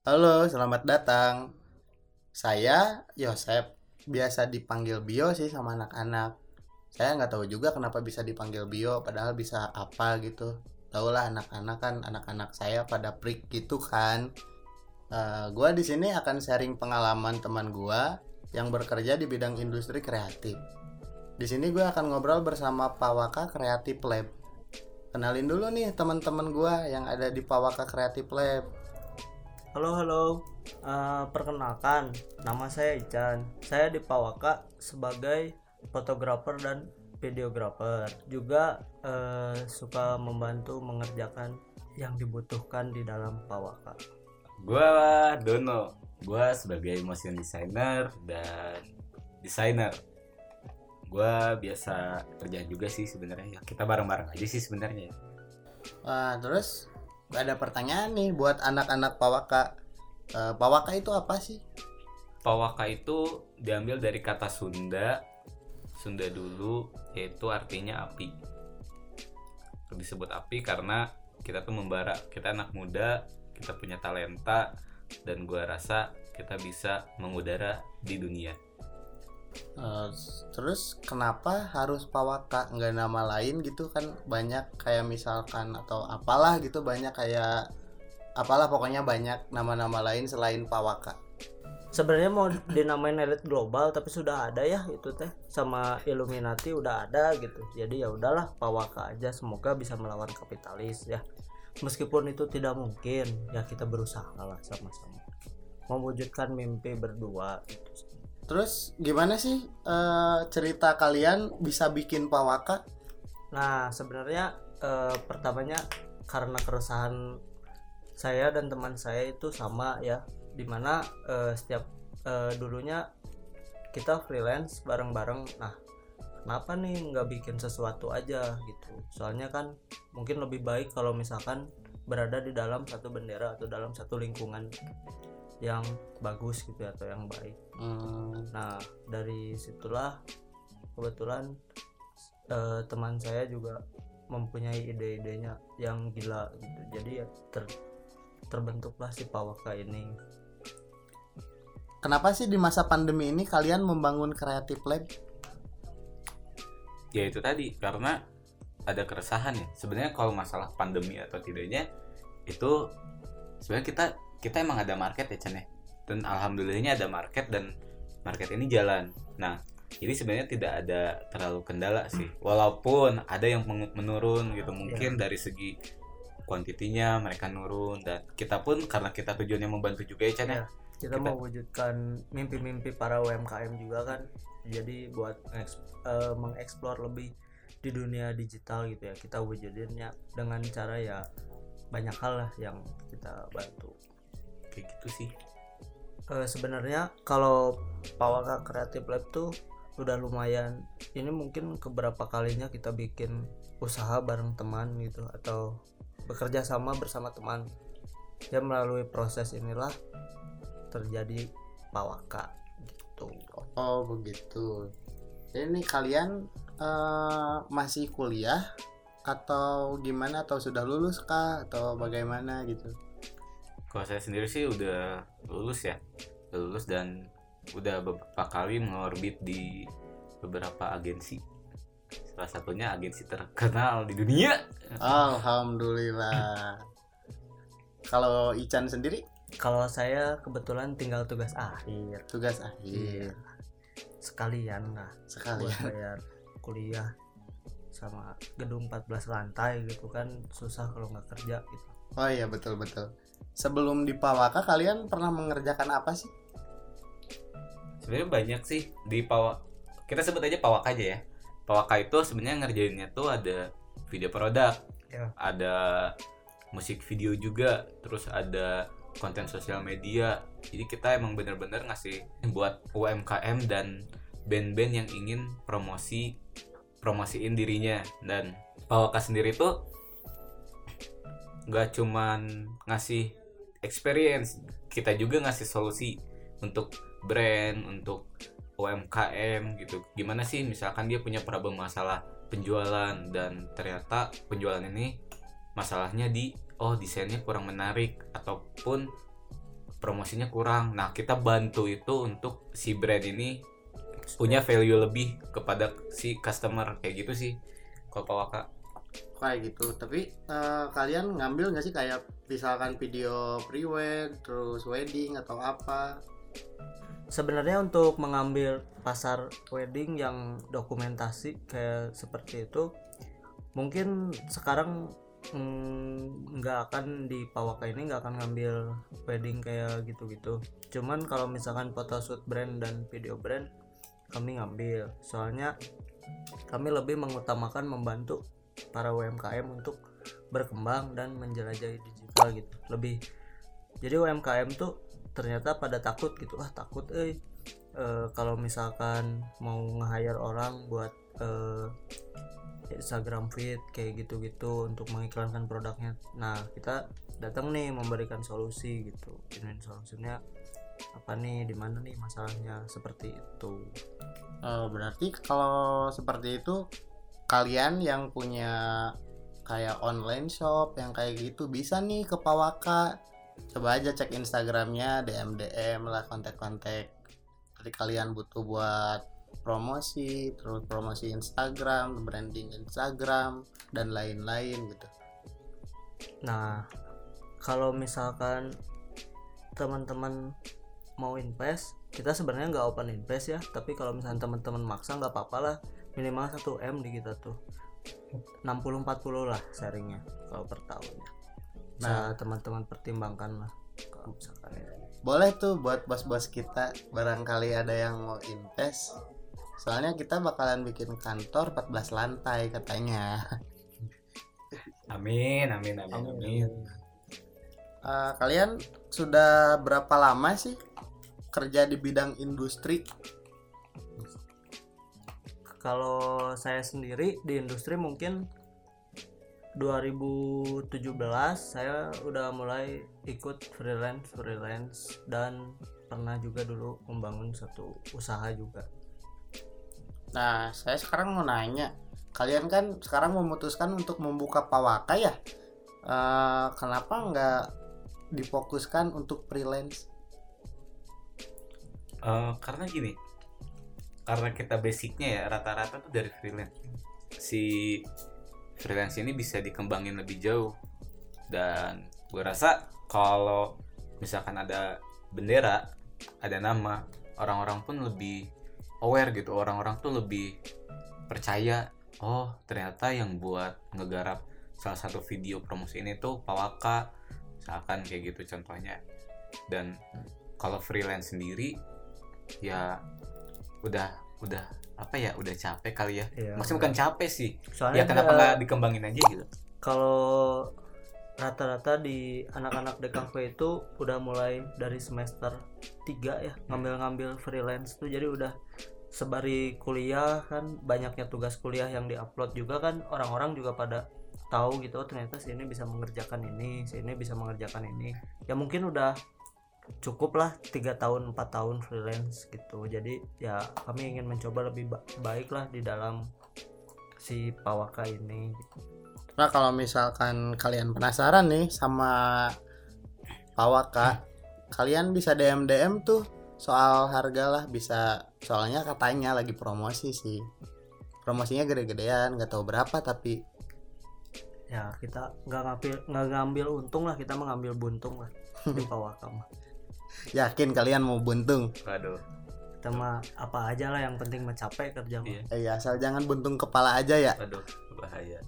Halo, selamat datang. Saya Yosep, biasa dipanggil Bio sih sama anak-anak. Saya nggak tahu juga kenapa bisa dipanggil Bio, padahal bisa apa gitu. Tahulah anak-anak kan, anak-anak saya pada prik gitu kan. Eh, gua di sini akan sharing pengalaman teman gua yang bekerja di bidang industri kreatif. Di sini gue akan ngobrol bersama Pawaka Creative Lab. Kenalin dulu nih teman-teman gua yang ada di Pawaka Creative Lab. Halo halo, Eh, perkenalkan nama saya Ican. Saya di Pawaka sebagai fotografer dan videografer. Juga eh, suka membantu mengerjakan yang dibutuhkan di dalam Pawaka. Gua Dono. Gua sebagai motion designer dan desainer. Gua biasa kerjaan juga sih sebenarnya. Ya, Kita bareng-bareng aja sih sebenarnya. Wah, terus ada pertanyaan nih buat anak-anak Pawaka. Eh, Pawaka itu apa sih? Pawaka itu diambil dari kata Sunda. Sunda dulu yaitu artinya api. Disebut api karena kita tuh membara, kita anak muda, kita punya talenta dan gua rasa kita bisa mengudara di dunia. Eh, terus kenapa harus Pawaka nggak nama lain gitu kan banyak kayak misalkan atau apalah gitu banyak kayak apalah pokoknya banyak nama-nama lain selain Pawaka. Sebenarnya mau dinamain elit global tapi sudah ada ya itu teh sama Illuminati udah ada gitu. Jadi ya udahlah Pawaka aja semoga bisa melawan kapitalis ya. Meskipun itu tidak mungkin ya kita berusaha lah sama-sama mewujudkan mimpi berdua gitu. Terus gimana sih eh, cerita kalian bisa bikin Pawaka? Nah sebenarnya eh, pertamanya karena keresahan saya dan teman saya itu sama ya di mana eh, setiap eh, dulunya kita freelance bareng-bareng. Nah kenapa nih nggak bikin sesuatu aja gitu? Soalnya kan mungkin lebih baik kalau misalkan berada di dalam satu bendera atau dalam satu lingkungan yang bagus gitu ya, atau yang baik Hmm, Nah, dari situlah kebetulan eh, teman saya juga mempunyai ide-idenya yang gila gitu. Jadi ya ter terbentuklah si Pawaka ini. kenapa sih di masa pandemi ini kalian membangun Creative Lab? ya itu tadi karena ada keresahan ya sebenarnya kalau masalah pandemi atau tidaknya itu sebenarnya kita kita emang ada market ya Chan ya? Dan alhamdulillahnya ada market dan market ini jalan. Nah jadi sebenarnya tidak ada terlalu kendala sih. Walaupun ada yang menurun gitu. Mungkin dari segi kuantitinya mereka nurun. Dan kita pun karena kita tujuannya membantu juga ya Chan ya? Ya, Kita, Kita- mewujudkan mimpi-mimpi para UMKM juga kan. Jadi buat eh, mengeksplor lebih di dunia digital gitu ya. Kita wujudinnya dengan cara ya banyak hal lah yang kita bantu. Kayak gitu sih. Eh, sebenarnya kalau Pawaka Creative Lab tuh udah lumayan ini mungkin keberapa kalinya kita bikin usaha bareng teman gitu atau bekerja sama bersama teman. Ya melalui proses inilah terjadi Pawaka gitu. Oh begitu. Jadi nih kalian eh, masih kuliah atau gimana? Atau sudah lulus kah? Atau bagaimana gitu? Kalau saya sendiri sih udah lulus ya, udah lulus dan udah beberapa kali mengorbit di beberapa agensi. Salah satunya agensi terkenal di dunia. Alhamdulillah. Kalau Ican sendiri kalau saya kebetulan tinggal tugas akhir tugas akhir sekalian lah sekali. buat bayar kuliah sama gedung 14 lantai gitu kan susah kalau nggak kerja gitu Oh iya betul betul. Sebelum di Pawaka kalian pernah mengerjakan apa sih? Sebenarnya banyak sih di Pawak. Kita sebut aja Pawak aja ya. Pawaka itu sebenarnya ngerjainnya tuh ada video produk, Ya. ada musik video juga, terus ada konten sosial media. Jadi kita emang bener-bener ngasih buat UMKM dan band-band yang ingin promosi promosiin dirinya dan Pawaka sendiri tuh nggak cuman ngasih experience, kita juga ngasih solusi untuk brand, untuk UMKM gitu. Gimana sih misalkan dia punya problem masalah penjualan dan ternyata penjualan ini masalahnya di oh desainnya kurang menarik ataupun promosinya kurang. Nah kita bantu itu untuk si brand ini punya value lebih kepada si customer. Kayak gitu sih kalau Pawaka kayak gitu. Tapi eh, kalian ngambil nggak sih kayak misalkan video pre-wed terus wedding atau apa? Sebenarnya untuk mengambil pasar wedding yang dokumentasi kayak seperti itu mungkin sekarang mm, nggak akan di Pawaka ini nggak akan ngambil wedding kayak gitu-gitu. Cuman kalau misalkan photoshoot brand dan video brand kami ngambil. Soalnya kami lebih mengutamakan membantu para UMKM untuk berkembang dan menjelajahi digital gitu. Lebih jadi UMKM tuh ternyata pada takut gitu. Ah takut eh eh, kalau misalkan mau nge-hire orang buat eh, Instagram feed kayak gitu-gitu untuk mengiklankan produknya. Nah kita datang nih memberikan solusi gitu. Ini solusinya apa nih? Di mana nih masalahnya? Seperti itu. Eh, berarti kalau seperti itu kalian yang punya kayak online shop yang kayak gitu bisa nih ke Pawaka coba aja cek Instagramnya DM DM lah kontak-kontak jadi kalian butuh buat promosi terus promosi Instagram branding Instagram dan lain-lain gitu Nah, kalau misalkan teman-teman mau invest, kita sebenarnya nggak open invest ya. Tapi kalau misalkan teman-teman maksa nggak apa-apa lah. Minimal 1 m di kita tuh. 60-40 lah sharingnya kalau per tahunnya. Nah, teman-teman pertimbangkan lah. Kalau misalkan ya. boleh tuh buat bos-bos kita barangkali ada yang mau invest soalnya kita bakalan bikin kantor 14 lantai katanya amin amin amin amin, Eh, kalian sudah berapa lama sih kerja di bidang industri Kalau saya sendiri di industri mungkin 2017 saya udah mulai ikut freelance freelance dan pernah juga dulu membangun satu usaha juga. nah saya sekarang mau nanya kalian kan sekarang memutuskan untuk membuka pawaka ya Eh, kenapa nggak difokuskan untuk freelance Eh, karena gini karena kita basicnya ya rata-rata tuh dari freelance. Si freelance ini bisa dikembangin lebih jauh. Dan gue rasa kalau misalkan ada bendera ada nama orang-orang pun lebih aware gitu. Orang-orang tuh lebih percaya oh ternyata yang buat ngegarap salah satu video promosi ini tuh Pawaka. Misalkan kayak gitu contohnya. Dan kalau freelance sendiri ya udah udah apa ya udah capek kali ya. Iya, maksudnya bukan capek sih. Soalnya ya kenapa nggak dikembangin aja gitu? Kalau rata-rata di anak-anak DKV itu udah mulai dari semester 3 ya ngambil-ngambil freelance tuh. Jadi udah sebari kuliah kan banyaknya tugas kuliah yang diupload juga kan orang-orang juga pada tahu gitu oh, ternyata si ini bisa mengerjakan ini si ini bisa mengerjakan ini. Ya mungkin udah cukup lah tiga tahun empat tahun freelance gitu jadi ya kami ingin mencoba lebih ba- baik lah di dalam si Pawaka ini gitu. Nah kalau misalkan kalian penasaran nih sama Pawaka, kalian bisa DM DM tuh soal harga lah bisa soalnya katanya lagi promosi sih. Promosinya gede-gedean, nggak tahu berapa tapi ya kita nggak ngambil nggak ngambil untung lah kita mengambil buntung lah di Pawaka mah yakin kalian mau buntung. waduh kita mah apa aja lah yang penting mencapai kerja mah Iya. Eh ya, asal jangan buntung kepala aja ya. waduh bahaya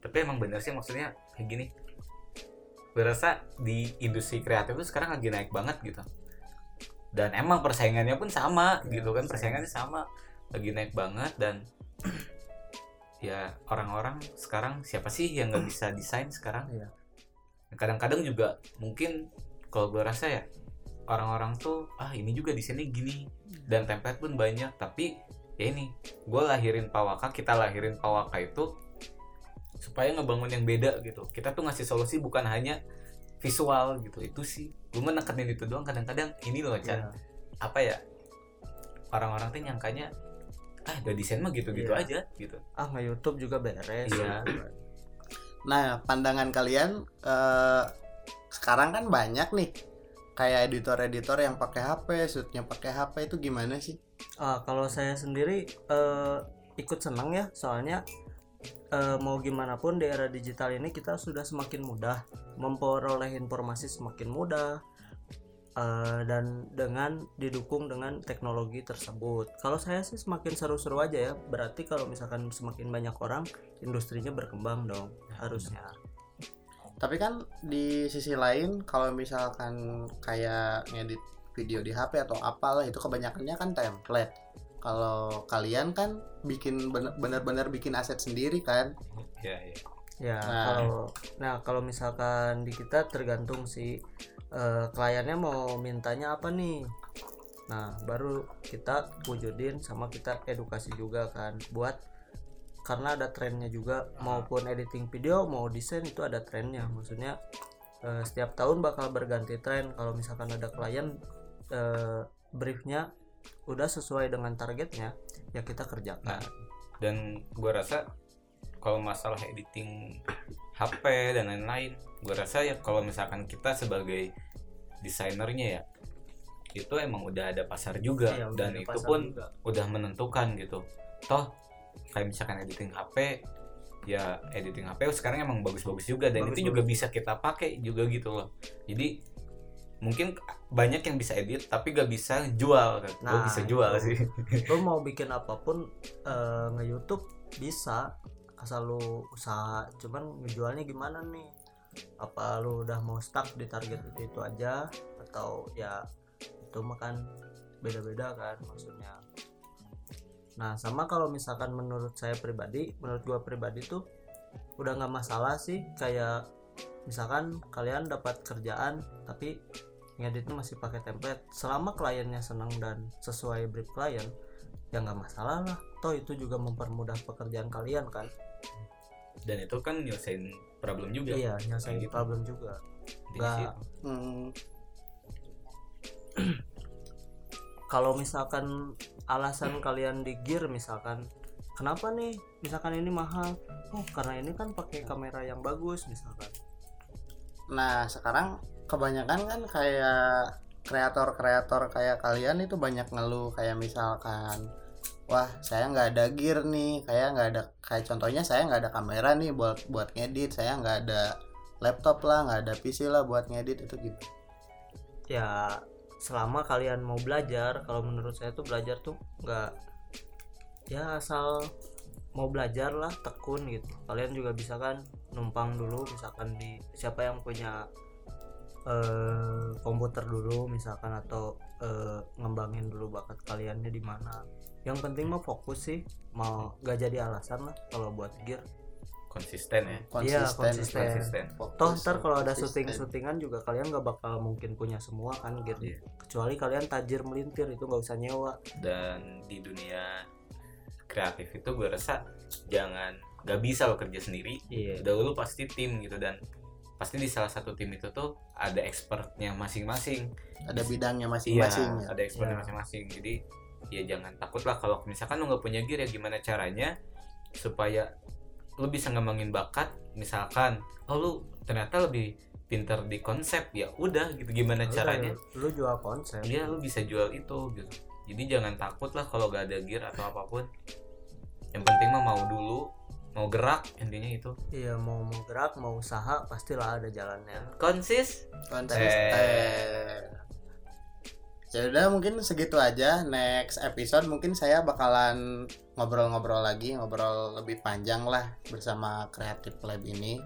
tapi emang bener sih maksudnya kayak gini gue rasa di industri kreatif itu sekarang lagi naik banget gitu dan emang persaingannya pun sama Iya, gitu kan persaingan. persaingannya sama lagi naik banget dan ya orang-orang sekarang siapa sih yang nggak bisa desain sekarang Iya. kadang-kadang juga mungkin kalau gue rasa ya orang-orang tuh ah ini juga desainnya gini dan template pun banyak tapi ya ini gue lahirin Pawaka kita lahirin Pawaka itu supaya ngebangun yang beda gitu kita tuh ngasih solusi bukan hanya visual gitu itu sih gue menekenin itu doang kadang-kadang ini loh Chan Iya. apa ya orang-orang tuh nyangkanya ah udah desain mah gitu-gitu Iya. aja gitu ah nge YouTube juga beres Iya. Nah, pandangan kalian eh, sekarang kan banyak nih kayak editor-editor yang pakai HP, shootnya pakai HP itu gimana sih? Ah, kalau saya sendiri eh, ikut senang ya, soalnya eh, mau gimana pun di era digital ini kita sudah semakin mudah memperoleh informasi semakin mudah eh, dan dengan didukung dengan teknologi tersebut. Kalau saya sih semakin seru-seru aja ya. Berarti kalau misalkan semakin banyak orang, industrinya berkembang dong harusnya. Tapi kan di sisi lain kalau misalkan kayak ngedit video di HP atau apalah itu kebanyakannya kan template. Kalau kalian kan bikin bener-bener bikin aset sendiri kan? ya ya Ya, Nah. kalau nah kalau misalkan di kita tergantung sih eh, kliennya mau mintanya apa nih. Nah, baru kita wujudin sama kita edukasi juga kan buat karena ada trennya juga maupun editing video mau desain itu ada trennya. Maksudnya eh, setiap tahun bakal berganti tren kalau misalkan ada klien eh, briefnya udah sesuai dengan targetnya ya kita kerjakan. Nah. dan gua rasa kalau masalah editing HP dan lain-lain gua rasa ya kalau misalkan kita sebagai desainernya ya itu emang udah ada pasar juga Iya, dan itu pun juga. udah menentukan gitu toh kayak misalkan editing HP ya editing HP sekarang emang bagus-bagus juga dan Bagus, itu juga bisa kita pakai juga gitu loh. Jadi mungkin banyak yang bisa edit tapi gak bisa jual kan Nah, bisa jual itu. sih. Lo mau bikin apa pun eh, nge YouTube bisa asal lu usaha. Cuman ngejualnya gimana nih? Apa lu udah mau stuck di target itu, itu aja? Atau ya itu makan beda-beda kan maksudnya nah sama kalau misalkan menurut saya pribadi menurut gua pribadi tuh udah nggak masalah sih kayak misalkan kalian dapat kerjaan tapi ngeditnya masih pakai template. Selama kliennya senang dan sesuai brief klien ya nggak masalah lah. Toh itu juga mempermudah pekerjaan kalian kan? Dan itu kan nyelesain problem juga. Iya nyelesain gitu. problem juga. Nggak. Hmm, kalau misalkan alasan kalian di gear misalkan kenapa nih? Misalkan ini mahal. Oh karena ini kan pakai kamera yang bagus misalkan. Nah sekarang kebanyakan kan kayak kreator-kreator kayak kalian itu banyak ngeluh kayak misalkan wah saya nggak ada gear nih kayak nggak ada kayak contohnya saya nggak ada kamera nih buat buat ngedit saya nggak ada laptop lah nggak ada PC lah buat ngedit itu gitu. Ya selama kalian mau belajar kalau menurut saya tuh belajar tuh nggak ya asal mau belajar lah tekun gitu. Kalian juga bisa kan numpang dulu misalkan di siapa yang punya eh, komputer dulu misalkan atau eh, ngembangin dulu bakat kaliannya di mana. Yang penting mah fokus sih mau gak jadi alasan lah kalau buat gear konsisten ya Iya, konsisten konsisten. konsisten fokus, toh ntar kalau ada konsisten. syuting syutingan juga kalian nggak bakal mungkin punya semua kan gear Iya. kecuali kalian tajir melintir itu nggak usah nyewa dan di dunia kreatif itu gue rasa jangan gak bisa lo kerja sendiri iya dahulu pasti tim gitu dan pasti di salah satu tim itu tuh ada expertnya masing-masing ada bidangnya iya masing-masing ya. ada expertnya masing-masing jadi ya jangan takut lah kalau misalkan lo nggak punya gear ya gimana caranya supaya lo bisa ngembangin bakat misalkan oh lu ternyata lebih pinter di konsep ya udah gitu gimana Udah, caranya lu jual konsep Iya lu bisa jual itu gitu. Jadi jangan takut lah kalau gak ada gear atau apa pun. Yang penting mah mau dulu, mau gerak intinya itu. iya mau mau gerak mau usaha pastilah ada jalannya Konsis. konsisten ya udah mungkin segitu aja. Next episode mungkin saya bakalan ngobrol-ngobrol lagi ngobrol lebih panjang lah bersama kreatif lab ini.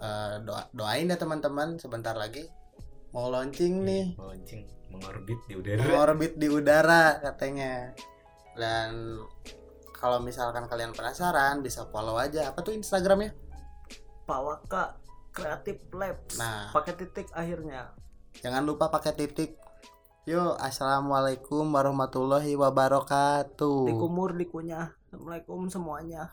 Eh, doa doain ya teman-teman sebentar lagi mau launching nih. Launching mengorbit di udara. orbit di udara katanya. Dan kalau misalkan kalian penasaran bisa follow aja. Apa tuh instagramnya? Pak Waka kreatif labs. Nah. pakai titik akhirnya. Jangan lupa pakai titik. Yuk, assalamualaikum warahmatullahi wabarakatuh. dikumur dikunyah assalamualaikum semuanya